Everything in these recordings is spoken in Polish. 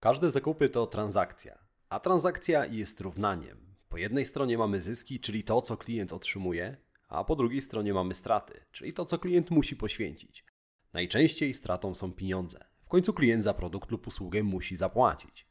Każde zakupy to transakcja, a transakcja jest równaniem. Po jednej stronie mamy zyski, czyli to, co klient otrzymuje, a po drugiej stronie mamy straty, czyli to, co klient musi poświęcić. Najczęściej stratą są pieniądze. W końcu klient za produkt lub usługę musi zapłacić.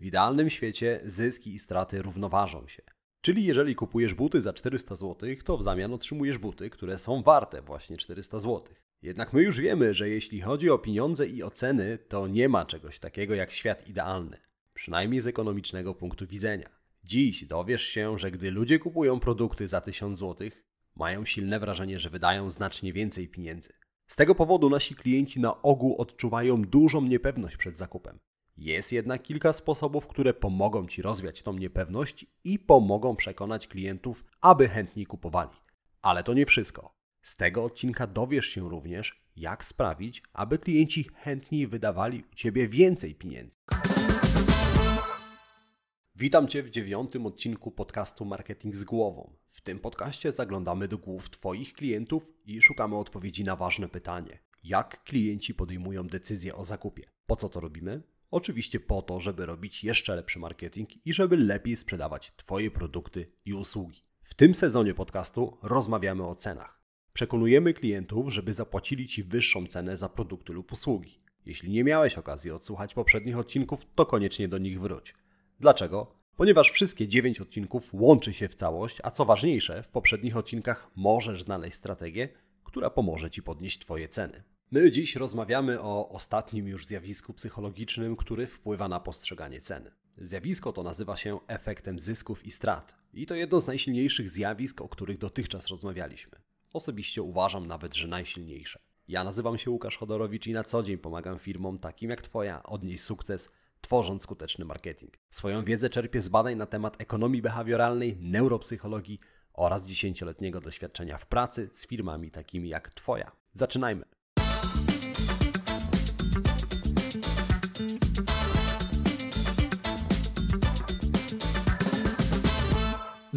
W idealnym świecie zyski i straty równoważą się. Czyli jeżeli kupujesz buty za 400 zł, to w zamian otrzymujesz buty, które są warte właśnie 400 zł. Jednak my już wiemy, że jeśli chodzi o pieniądze i o ceny, to nie ma czegoś takiego jak świat idealny. Przynajmniej z ekonomicznego punktu widzenia. Dziś dowiesz się, że gdy ludzie kupują produkty za 1000 zł, mają silne wrażenie, że wydają znacznie więcej pieniędzy. Z tego powodu nasi klienci na ogół odczuwają dużą niepewność przed zakupem. Jest jednak kilka sposobów, które pomogą Ci rozwiać tą niepewność i pomogą przekonać klientów, aby chętniej kupowali. Ale to nie wszystko. Z tego odcinka dowiesz się również, jak sprawić, aby klienci chętniej wydawali u Ciebie więcej pieniędzy. Witam Cię w dziewiątym odcinku podcastu Marketing z głową. W tym podcaście zaglądamy do głów Twoich klientów i szukamy odpowiedzi na ważne pytanie: jak klienci podejmują decyzję o zakupie? Po co to robimy? Oczywiście po to, żeby robić jeszcze lepszy marketing i żeby lepiej sprzedawać Twoje produkty i usługi. W tym sezonie podcastu rozmawiamy o cenach. Przekonujemy klientów, żeby zapłacili Ci wyższą cenę za produkty lub usługi. Jeśli nie miałeś okazji odsłuchać poprzednich odcinków, to koniecznie do nich wróć. Dlaczego? Ponieważ wszystkie 9 odcinków łączy się w całość, a co ważniejsze, w poprzednich odcinkach możesz znaleźć strategię, która pomoże Ci podnieść Twoje ceny. My dziś rozmawiamy o ostatnim już zjawisku psychologicznym, który wpływa na postrzeganie ceny. Zjawisko to nazywa się efektem zysków i strat. I to jedno z najsilniejszych zjawisk, o których dotychczas rozmawialiśmy. Osobiście uważam nawet, że najsilniejsze. Ja nazywam się Łukasz Chodorowicz i na co dzień pomagam firmom takim jak Twoja odnieść sukces, tworząc skuteczny marketing. Swoją wiedzę czerpię z badań na temat ekonomii behawioralnej, neuropsychologii oraz dziesięcioletniego doświadczenia w pracy z firmami takimi jak Twoja. Zaczynajmy!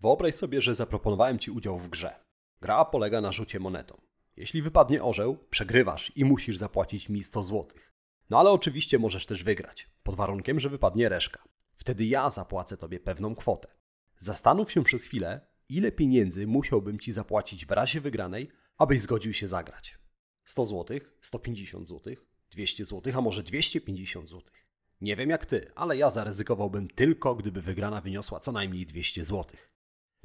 Wyobraź sobie, że zaproponowałem Ci udział w grze. Gra polega na rzucie monetą. Jeśli wypadnie orzeł, przegrywasz i musisz zapłacić mi 100 zł. No ale oczywiście możesz też wygrać, pod warunkiem, że wypadnie reszka. Wtedy ja zapłacę Tobie pewną kwotę. Zastanów się przez chwilę, ile pieniędzy musiałbym Ci zapłacić w razie wygranej, abyś zgodził się zagrać. 100 zł, 150 zł, 200 zł, a może 250 zł. Nie wiem jak Ty, ale ja zaryzykowałbym tylko, gdyby wygrana wyniosła co najmniej 200 zł.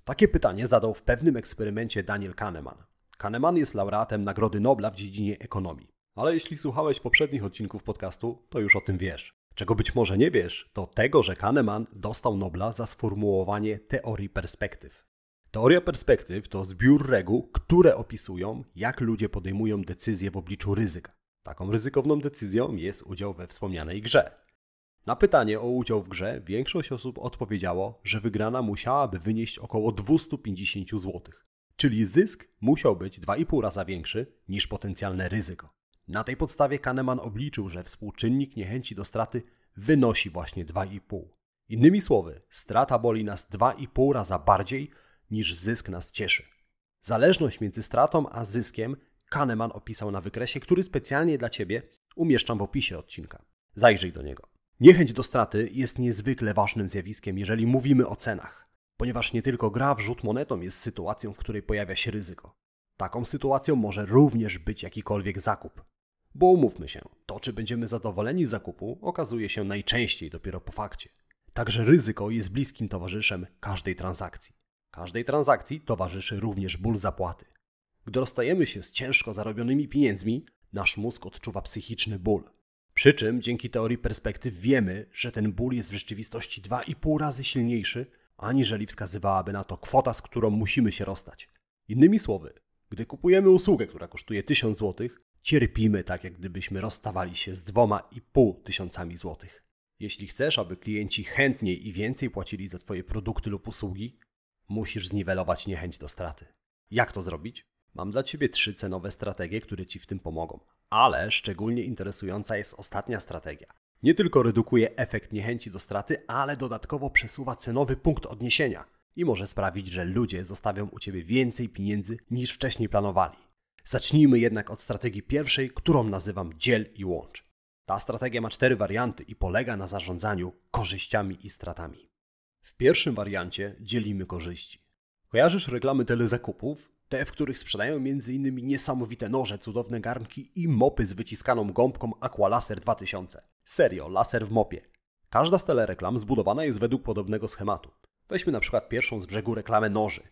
Takie pytanie zadał w pewnym eksperymencie Daniel Kahneman. Kahneman jest laureatem Nagrody Nobla w dziedzinie ekonomii. Ale jeśli słuchałeś poprzednich odcinków podcastu, to już o tym wiesz. Czego być może nie wiesz, to tego, że Kahneman dostał Nobla za sformułowanie teorii perspektyw. Teoria perspektyw to zbiór reguł, które opisują, jak ludzie podejmują decyzje w obliczu ryzyka. Taką ryzykowną decyzją jest udział we wspomnianej grze. Na pytanie o udział w grze większość osób odpowiedziało, że wygrana musiałaby wynieść około 250 zł, czyli zysk musiał być 2,5 raza większy niż potencjalne ryzyko. Na tej podstawie Kahneman obliczył, że współczynnik niechęci do straty wynosi właśnie 2,5. Innymi słowy, strata boli nas 2,5 raza bardziej niż zysk nas cieszy. Zależność między stratą a zyskiem Kahneman opisał na wykresie, który specjalnie dla Ciebie umieszczam w opisie odcinka. Zajrzyj do niego. Niechęć do straty jest niezwykle ważnym zjawiskiem, jeżeli mówimy o cenach, ponieważ nie tylko gra w rzut monetą jest sytuacją, w której pojawia się ryzyko. Taką sytuacją może również być jakikolwiek zakup. Bo umówmy się, to czy będziemy zadowoleni z zakupu okazuje się najczęściej dopiero po fakcie. Także ryzyko jest bliskim towarzyszem każdej transakcji. Każdej transakcji towarzyszy również ból zapłaty. Gdy rozstajemy się z ciężko zarobionymi pieniędzmi, nasz mózg odczuwa psychiczny ból. Przy czym dzięki teorii perspektyw wiemy, że ten ból jest w rzeczywistości 2,5 razy silniejszy, aniżeli wskazywałaby na to kwota, z którą musimy się rozstać. Innymi słowy, gdy kupujemy usługę, która kosztuje 1000 zł, cierpimy tak, jak gdybyśmy rozstawali się z 2,5 tysiącami złotych. Jeśli chcesz, aby klienci chętniej i więcej płacili za Twoje produkty lub usługi, musisz zniwelować niechęć do straty. Jak to zrobić? Mam dla Ciebie trzy cenowe strategie, które Ci w tym pomogą. Ale szczególnie interesująca jest ostatnia strategia. Nie tylko redukuje efekt niechęci do straty, ale dodatkowo przesuwa cenowy punkt odniesienia i może sprawić, że ludzie zostawią u Ciebie więcej pieniędzy niż wcześniej planowali. Zacznijmy jednak od strategii pierwszej, którą nazywam dziel i łącz. Ta strategia ma cztery warianty i polega na zarządzaniu korzyściami i stratami. W pierwszym wariancie dzielimy korzyści. Kojarzysz reklamy telezakupów? W których sprzedają m.in. niesamowite noże, cudowne garnki i mopy z wyciskaną gąbką Aqualaser 2000. Serio, laser w mopie. Każda z telereklam zbudowana jest według podobnego schematu. Weźmy na przykład pierwszą z brzegu reklamę noży.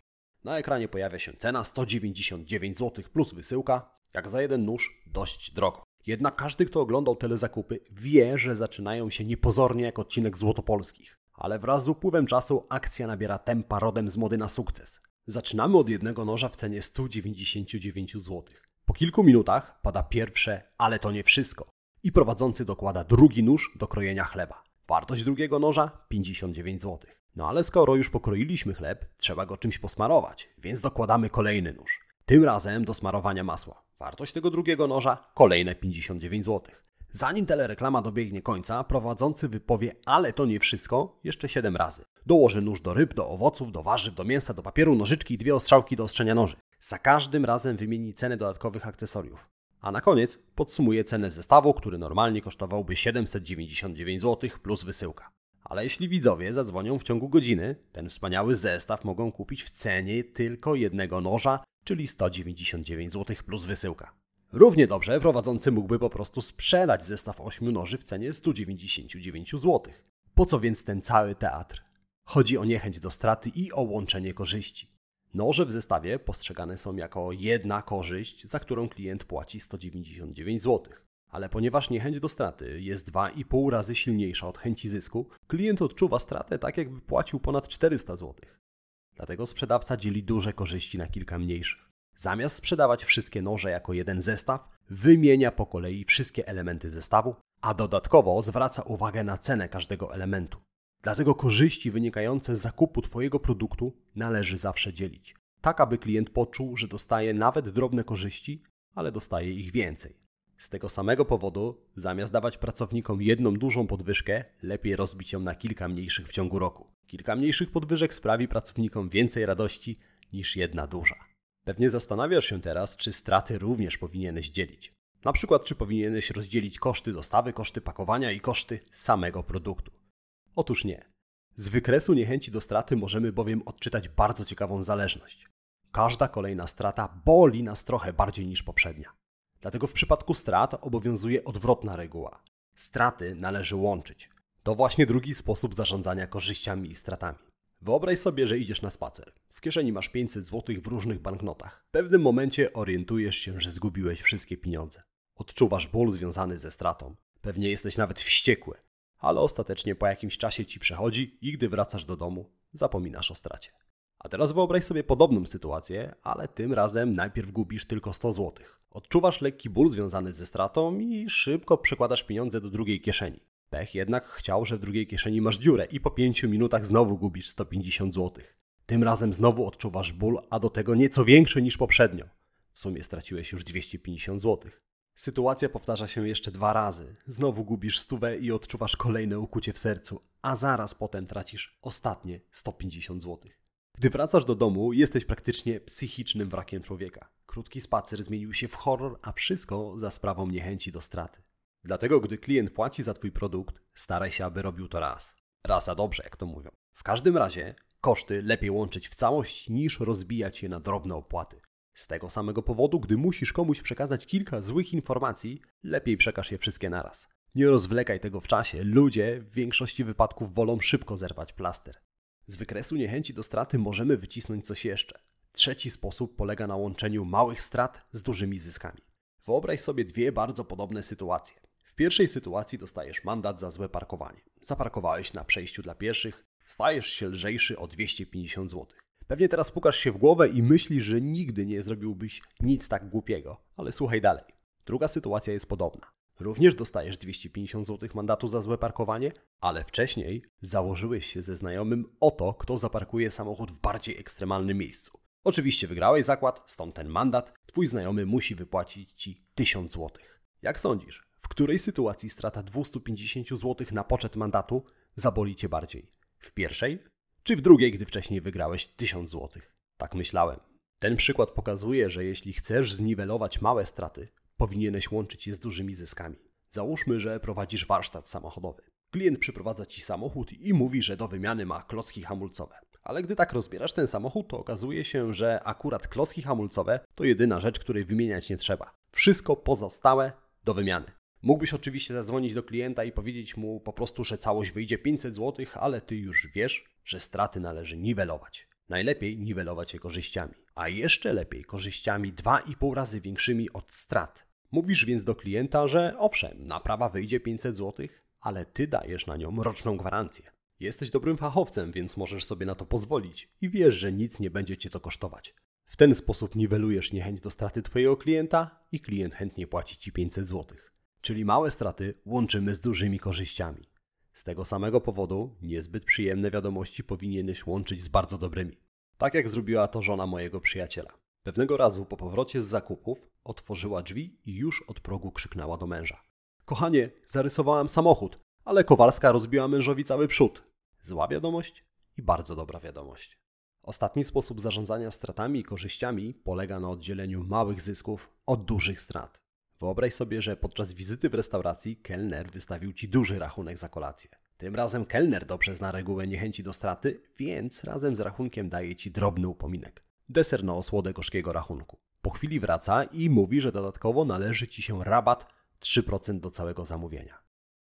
Na ekranie pojawia się cena 199 zł plus wysyłka, jak za jeden nóż dość drogo. Jednak każdy, kto oglądał telezakupy, wie, że zaczynają się niepozornie jak odcinek Złotopolskich. Ale wraz z upływem czasu akcja nabiera tempa rodem z mody na sukces. Zaczynamy od jednego noża w cenie 199 zł. Po kilku minutach pada pierwsze, ale to nie wszystko. I prowadzący dokłada drugi nóż do krojenia chleba. Wartość drugiego noża 59 zł. No ale skoro już pokroiliśmy chleb, trzeba go czymś posmarować, więc dokładamy kolejny nóż. Tym razem do smarowania masła. Wartość tego drugiego noża kolejne 59 zł. Zanim telereklama dobiegnie końca, prowadzący wypowie, ale to nie wszystko, jeszcze 7 razy. Dołoży nóż do ryb, do owoców, do warzyw, do mięsa, do papieru, nożyczki i dwie ostrzałki do ostrzenia noży. Za każdym razem wymieni cenę dodatkowych akcesoriów. A na koniec podsumuje cenę zestawu, który normalnie kosztowałby 799 zł plus wysyłka. Ale jeśli widzowie zadzwonią w ciągu godziny, ten wspaniały zestaw mogą kupić w cenie tylko jednego noża, czyli 199 zł plus wysyłka. Równie dobrze prowadzący mógłby po prostu sprzedać zestaw 8 noży w cenie 199 zł. Po co więc ten cały teatr? Chodzi o niechęć do straty i o łączenie korzyści. Noże w zestawie postrzegane są jako jedna korzyść, za którą klient płaci 199 zł. Ale ponieważ niechęć do straty jest 2,5 razy silniejsza od chęci zysku, klient odczuwa stratę tak, jakby płacił ponad 400 zł. Dlatego sprzedawca dzieli duże korzyści na kilka mniejszych. Zamiast sprzedawać wszystkie noże jako jeden zestaw, wymienia po kolei wszystkie elementy zestawu, a dodatkowo zwraca uwagę na cenę każdego elementu. Dlatego korzyści wynikające z zakupu Twojego produktu należy zawsze dzielić, tak aby klient poczuł, że dostaje nawet drobne korzyści, ale dostaje ich więcej. Z tego samego powodu, zamiast dawać pracownikom jedną dużą podwyżkę, lepiej rozbić ją na kilka mniejszych w ciągu roku. Kilka mniejszych podwyżek sprawi pracownikom więcej radości niż jedna duża. Pewnie zastanawiasz się teraz, czy straty również powinieneś dzielić. Na przykład, czy powinieneś rozdzielić koszty dostawy, koszty pakowania i koszty samego produktu. Otóż nie. Z wykresu niechęci do straty możemy bowiem odczytać bardzo ciekawą zależność. Każda kolejna strata boli nas trochę bardziej niż poprzednia. Dlatego w przypadku strat obowiązuje odwrotna reguła. Straty należy łączyć. To właśnie drugi sposób zarządzania korzyściami i stratami. Wyobraź sobie, że idziesz na spacer. W kieszeni masz 500 zł w różnych banknotach. W pewnym momencie orientujesz się, że zgubiłeś wszystkie pieniądze. Odczuwasz ból związany ze stratą. Pewnie jesteś nawet wściekły, ale ostatecznie po jakimś czasie ci przechodzi i gdy wracasz do domu, zapominasz o stracie. A teraz wyobraź sobie podobną sytuację, ale tym razem najpierw gubisz tylko 100 zł. Odczuwasz lekki ból związany ze stratą i szybko przekładasz pieniądze do drugiej kieszeni. Pech jednak chciał, że w drugiej kieszeni masz dziurę i po 5 minutach znowu gubisz 150 zł. Tym razem znowu odczuwasz ból, a do tego nieco większy niż poprzednio. W sumie straciłeś już 250 zł. Sytuacja powtarza się jeszcze dwa razy. Znowu gubisz stówę i odczuwasz kolejne ukucie w sercu, a zaraz potem tracisz ostatnie 150 zł. Gdy wracasz do domu, jesteś praktycznie psychicznym wrakiem człowieka. Krótki spacer zmienił się w horror, a wszystko za sprawą niechęci do straty. Dlatego, gdy klient płaci za Twój produkt, staraj się, aby robił to raz. Raz za dobrze, jak to mówią. W każdym razie, koszty lepiej łączyć w całość, niż rozbijać je na drobne opłaty. Z tego samego powodu, gdy musisz komuś przekazać kilka złych informacji, lepiej przekaż je wszystkie naraz. Nie rozwlekaj tego w czasie. Ludzie w większości wypadków wolą szybko zerwać plaster. Z wykresu niechęci do straty możemy wycisnąć coś jeszcze. Trzeci sposób polega na łączeniu małych strat z dużymi zyskami. Wyobraź sobie dwie bardzo podobne sytuacje. W pierwszej sytuacji dostajesz mandat za złe parkowanie. Zaparkowałeś na przejściu dla pieszych, stajesz się lżejszy o 250 zł. Pewnie teraz pukasz się w głowę i myślisz, że nigdy nie zrobiłbyś nic tak głupiego, ale słuchaj dalej. Druga sytuacja jest podobna. Również dostajesz 250 zł mandatu za złe parkowanie, ale wcześniej założyłeś się ze znajomym o to, kto zaparkuje samochód w bardziej ekstremalnym miejscu. Oczywiście wygrałeś zakład, stąd ten mandat. Twój znajomy musi wypłacić ci 1000 zł. Jak sądzisz, w której sytuacji strata 250 zł na poczet mandatu zaboli cię bardziej? W pierwszej czy w drugiej, gdy wcześniej wygrałeś 1000 zł? Tak myślałem. Ten przykład pokazuje, że jeśli chcesz zniwelować małe straty, powinieneś łączyć je z dużymi zyskami. Załóżmy, że prowadzisz warsztat samochodowy. Klient przyprowadza ci samochód i mówi, że do wymiany ma klocki hamulcowe. Ale gdy tak rozbierasz ten samochód, to okazuje się, że akurat klocki hamulcowe to jedyna rzecz, której wymieniać nie trzeba. Wszystko pozostałe do wymiany. Mógłbyś oczywiście zadzwonić do klienta i powiedzieć mu po prostu, że całość wyjdzie 500 zł, ale ty już wiesz, że straty należy niwelować. Najlepiej niwelować je korzyściami, a jeszcze lepiej korzyściami 2,5 razy większymi od strat. Mówisz więc do klienta, że owszem, naprawa wyjdzie 500 zł, ale ty dajesz na nią roczną gwarancję. Jesteś dobrym fachowcem, więc możesz sobie na to pozwolić i wiesz, że nic nie będzie cię to kosztować. W ten sposób niwelujesz niechęć do straty twojego klienta i klient chętnie płaci ci 500 zł. Czyli małe straty łączymy z dużymi korzyściami. Z tego samego powodu niezbyt przyjemne wiadomości powinieneś łączyć z bardzo dobrymi. Tak jak zrobiła to żona mojego przyjaciela. Pewnego razu po powrocie z zakupów otworzyła drzwi i już od progu krzyknęła do męża. Kochanie, zarysowałam samochód, ale Kowalska rozbiła mężowi cały przód. Zła wiadomość i bardzo dobra wiadomość. Ostatni sposób zarządzania stratami i korzyściami polega na oddzieleniu małych zysków od dużych strat. Wyobraź sobie, że podczas wizyty w restauracji kelner wystawił ci duży rachunek za kolację. Tym razem kelner dobrze zna regułę niechęci do straty, więc razem z rachunkiem daje ci drobny upominek. Deser na osłodę gorzkiego rachunku. Po chwili wraca i mówi, że dodatkowo należy ci się rabat 3% do całego zamówienia.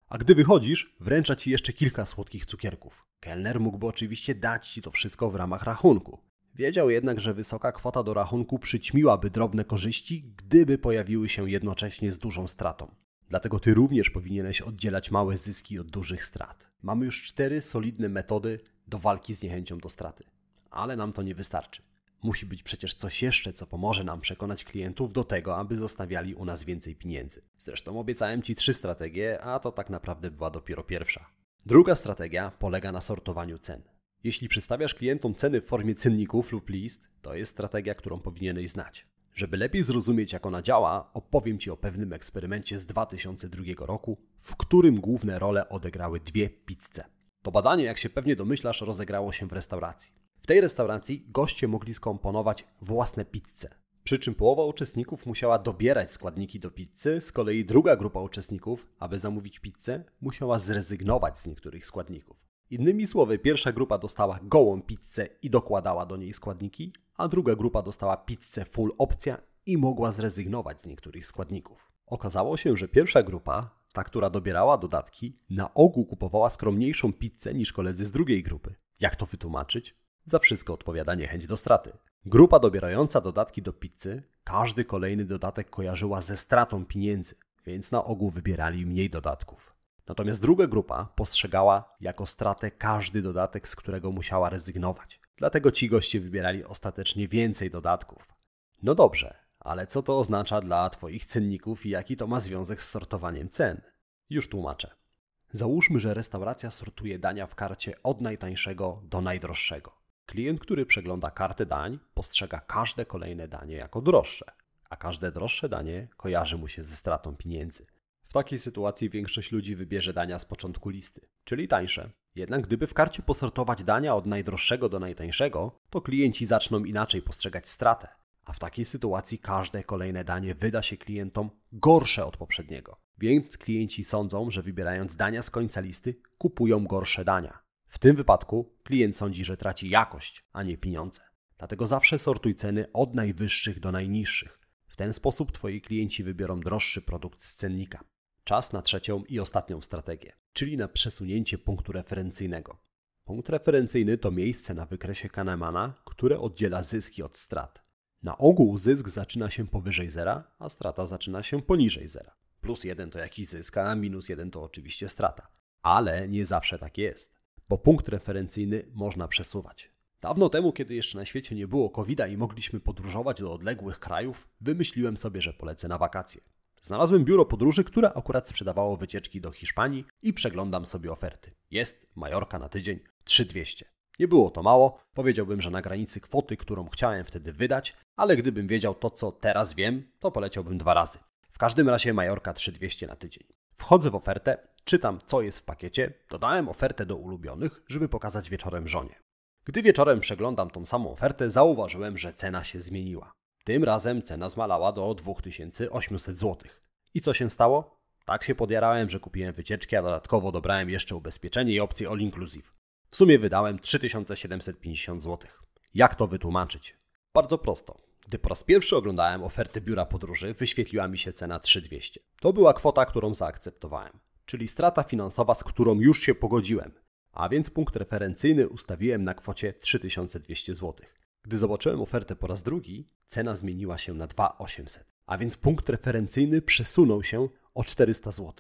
A gdy wychodzisz, wręcza ci jeszcze kilka słodkich cukierków. Kelner mógłby oczywiście dać ci to wszystko w ramach rachunku. Wiedział jednak, że wysoka kwota do rachunku przyćmiłaby drobne korzyści, gdyby pojawiły się jednocześnie z dużą stratą. Dlatego ty również powinieneś oddzielać małe zyski od dużych strat. Mamy już cztery solidne metody do walki z niechęcią do straty. Ale nam to nie wystarczy. Musi być przecież coś jeszcze, co pomoże nam przekonać klientów do tego, aby zostawiali u nas więcej pieniędzy. Zresztą obiecałem Ci trzy strategie, a to tak naprawdę była dopiero pierwsza. Druga strategia polega na sortowaniu cen. Jeśli przedstawiasz klientom ceny w formie cenników lub list, to jest strategia, którą powinieneś znać. Żeby lepiej zrozumieć, jak ona działa, opowiem Ci o pewnym eksperymencie z 2002 roku, w którym główne role odegrały dwie pizze. To badanie, jak się pewnie domyślasz, rozegrało się w restauracji. W tej restauracji goście mogli skomponować własne pizze. Przy czym połowa uczestników musiała dobierać składniki do pizzy, z kolei druga grupa uczestników, aby zamówić pizzę, musiała zrezygnować z niektórych składników. Innymi słowy, pierwsza grupa dostała gołą pizzę i dokładała do niej składniki, a druga grupa dostała pizzę full opcja i mogła zrezygnować z niektórych składników. Okazało się, że pierwsza grupa, ta, która dobierała dodatki, na ogół kupowała skromniejszą pizzę niż koledzy z drugiej grupy. Jak to wytłumaczyć? Za wszystko odpowiada niechęć do straty. Grupa dobierająca dodatki do pizzy, każdy kolejny dodatek kojarzyła ze stratą pieniędzy, więc na ogół wybierali mniej dodatków. Natomiast druga grupa postrzegała jako stratę każdy dodatek, z którego musiała rezygnować. Dlatego ci goście wybierali ostatecznie więcej dodatków. No dobrze, ale co to oznacza dla Twoich cenników i jaki to ma związek z sortowaniem cen? Już tłumaczę. Załóżmy, że restauracja sortuje dania w karcie od najtańszego do najdroższego. Klient, który przegląda kartę dań, postrzega każde kolejne danie jako droższe, a każde droższe danie kojarzy mu się ze stratą pieniędzy. W takiej sytuacji większość ludzi wybierze dania z początku listy, czyli tańsze. Jednak gdyby w karcie posortować dania od najdroższego do najtańszego, to klienci zaczną inaczej postrzegać stratę. A w takiej sytuacji każde kolejne danie wyda się klientom gorsze od poprzedniego. Więc klienci sądzą, że wybierając dania z końca listy, kupują gorsze dania. W tym wypadku klient sądzi, że traci jakość, a nie pieniądze. Dlatego zawsze sortuj ceny od najwyższych do najniższych. W ten sposób Twoi klienci wybiorą droższy produkt z cennika. Czas na trzecią i ostatnią strategię, czyli na przesunięcie punktu referencyjnego. Punkt referencyjny to miejsce na wykresie Kahnemana, które oddziela zyski od strat. Na ogół zysk zaczyna się powyżej zera, a strata zaczyna się poniżej zera. Plus jeden to jakiś zysk, a minus jeden to oczywiście strata. Ale nie zawsze tak jest, bo punkt referencyjny można przesuwać. Dawno temu, kiedy jeszcze na świecie nie było covid i mogliśmy podróżować do odległych krajów, wymyśliłem sobie, że polecę na wakacje. Znalazłem biuro podróży, które akurat sprzedawało wycieczki do Hiszpanii i przeglądam sobie oferty. Jest Majorka na tydzień 3200. Nie było to mało, powiedziałbym, że na granicy kwoty, którą chciałem wtedy wydać, ale gdybym wiedział to, co teraz wiem, to poleciałbym dwa razy. W każdym razie Majorka 3200 na tydzień. Wchodzę w ofertę, czytam co jest w pakiecie, dodałem ofertę do ulubionych, żeby pokazać wieczorem żonie. Gdy wieczorem przeglądam tą samą ofertę, zauważyłem, że cena się zmieniła. Tym razem cena zmalała do 2800 zł. I co się stało? Tak się podjarałem, że kupiłem wycieczki, a dodatkowo dobrałem jeszcze ubezpieczenie i opcję all inclusive. W sumie wydałem 3750 zł. Jak to wytłumaczyć? Bardzo prosto. Gdy po raz pierwszy oglądałem ofertę biura podróży, wyświetliła mi się cena 3200. To była kwota, którą zaakceptowałem, czyli strata finansowa, z którą już się pogodziłem. A więc punkt referencyjny ustawiłem na kwocie 3200 zł. Gdy zobaczyłem ofertę po raz drugi, cena zmieniła się na 2800, a więc punkt referencyjny przesunął się o 400 zł.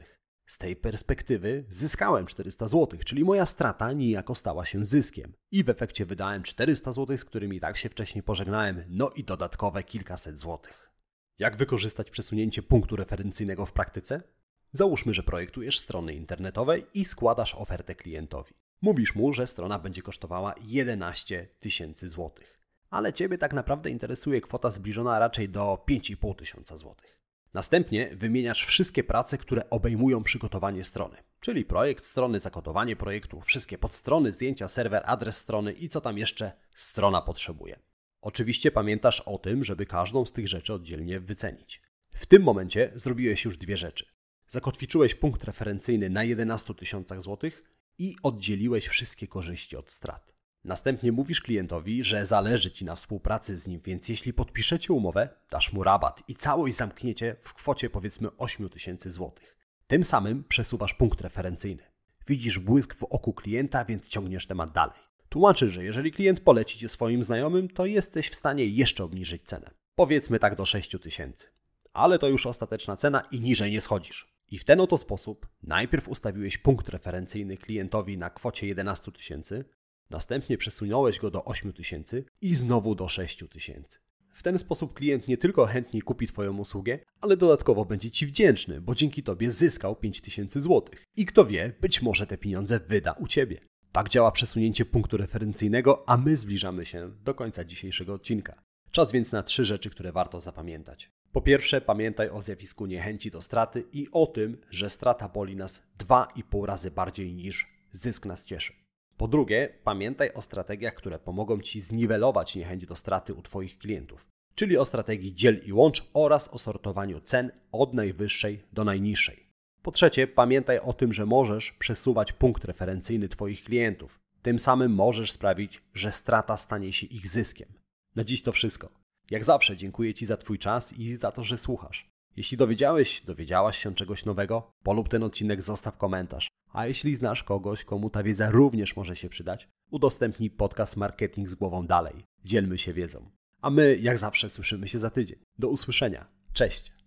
Z tej perspektywy zyskałem 400 zł, czyli moja strata niejako stała się zyskiem. I w efekcie wydałem 400 zł, z którymi tak się wcześniej pożegnałem, no i dodatkowe kilkaset złotych. Jak wykorzystać przesunięcie punktu referencyjnego w praktyce? Załóżmy, że projektujesz strony internetowe i składasz ofertę klientowi. Mówisz mu, że strona będzie kosztowała 11 tysięcy złotych, ale Ciebie tak naprawdę interesuje kwota zbliżona raczej do 5,5 tysiąca złotych. Następnie wymieniasz wszystkie prace, które obejmują przygotowanie strony, czyli projekt strony, zakodowanie projektu, wszystkie podstrony, zdjęcia, serwer, adres strony i co tam jeszcze strona potrzebuje. Oczywiście pamiętasz o tym, żeby każdą z tych rzeczy oddzielnie wycenić. W tym momencie zrobiłeś już dwie rzeczy. Zakotwiczyłeś punkt referencyjny na 11 tysiącach złotych i oddzieliłeś wszystkie korzyści od strat. Następnie mówisz klientowi, że zależy Ci na współpracy z nim, więc jeśli podpiszecie umowę, dasz mu rabat i całość zamkniecie w kwocie powiedzmy 8 tysięcy złotych. Tym samym przesuwasz punkt referencyjny. Widzisz błysk w oku klienta, więc ciągniesz temat dalej. Tłumaczysz, że jeżeli klient poleci Cię swoim znajomym, to jesteś w stanie jeszcze obniżyć cenę. Powiedzmy tak do 6 tysięcy. Ale to już ostateczna cena i niżej nie schodzisz. I w ten oto sposób najpierw ustawiłeś punkt referencyjny klientowi na kwocie 11 tysięcy, następnie przesunąłeś go do 8 tysięcy i znowu do 6 tysięcy. W ten sposób klient nie tylko chętniej kupi Twoją usługę, ale dodatkowo będzie Ci wdzięczny, bo dzięki Tobie zyskał 5000 zł. I kto wie, być może te pieniądze wyda u Ciebie. Tak działa przesunięcie punktu referencyjnego, a my zbliżamy się do końca dzisiejszego odcinka. Czas więc na trzy rzeczy, które warto zapamiętać. Po pierwsze, pamiętaj o zjawisku niechęci do straty i o tym, że strata boli nas 2,5 razy bardziej niż zysk nas cieszy. Po drugie, pamiętaj o strategiach, które pomogą Ci zniwelować niechęć do straty u Twoich klientów, czyli o strategii dziel i łącz oraz o sortowaniu cen od najwyższej do najniższej. Po trzecie, pamiętaj o tym, że możesz przesuwać punkt referencyjny Twoich klientów. Tym samym możesz sprawić, że strata stanie się ich zyskiem. Na dziś to wszystko. Jak zawsze dziękuję Ci za Twój czas i za to, że słuchasz. Jeśli dowiedziałeś, dowiedziałaś się czegoś nowego, polub ten odcinek, zostaw komentarz. A jeśli znasz kogoś, komu ta wiedza również może się przydać, udostępnij podcast Marketing z głową dalej. Dzielmy się wiedzą. A my, jak zawsze, słyszymy się za tydzień. Do usłyszenia. Cześć!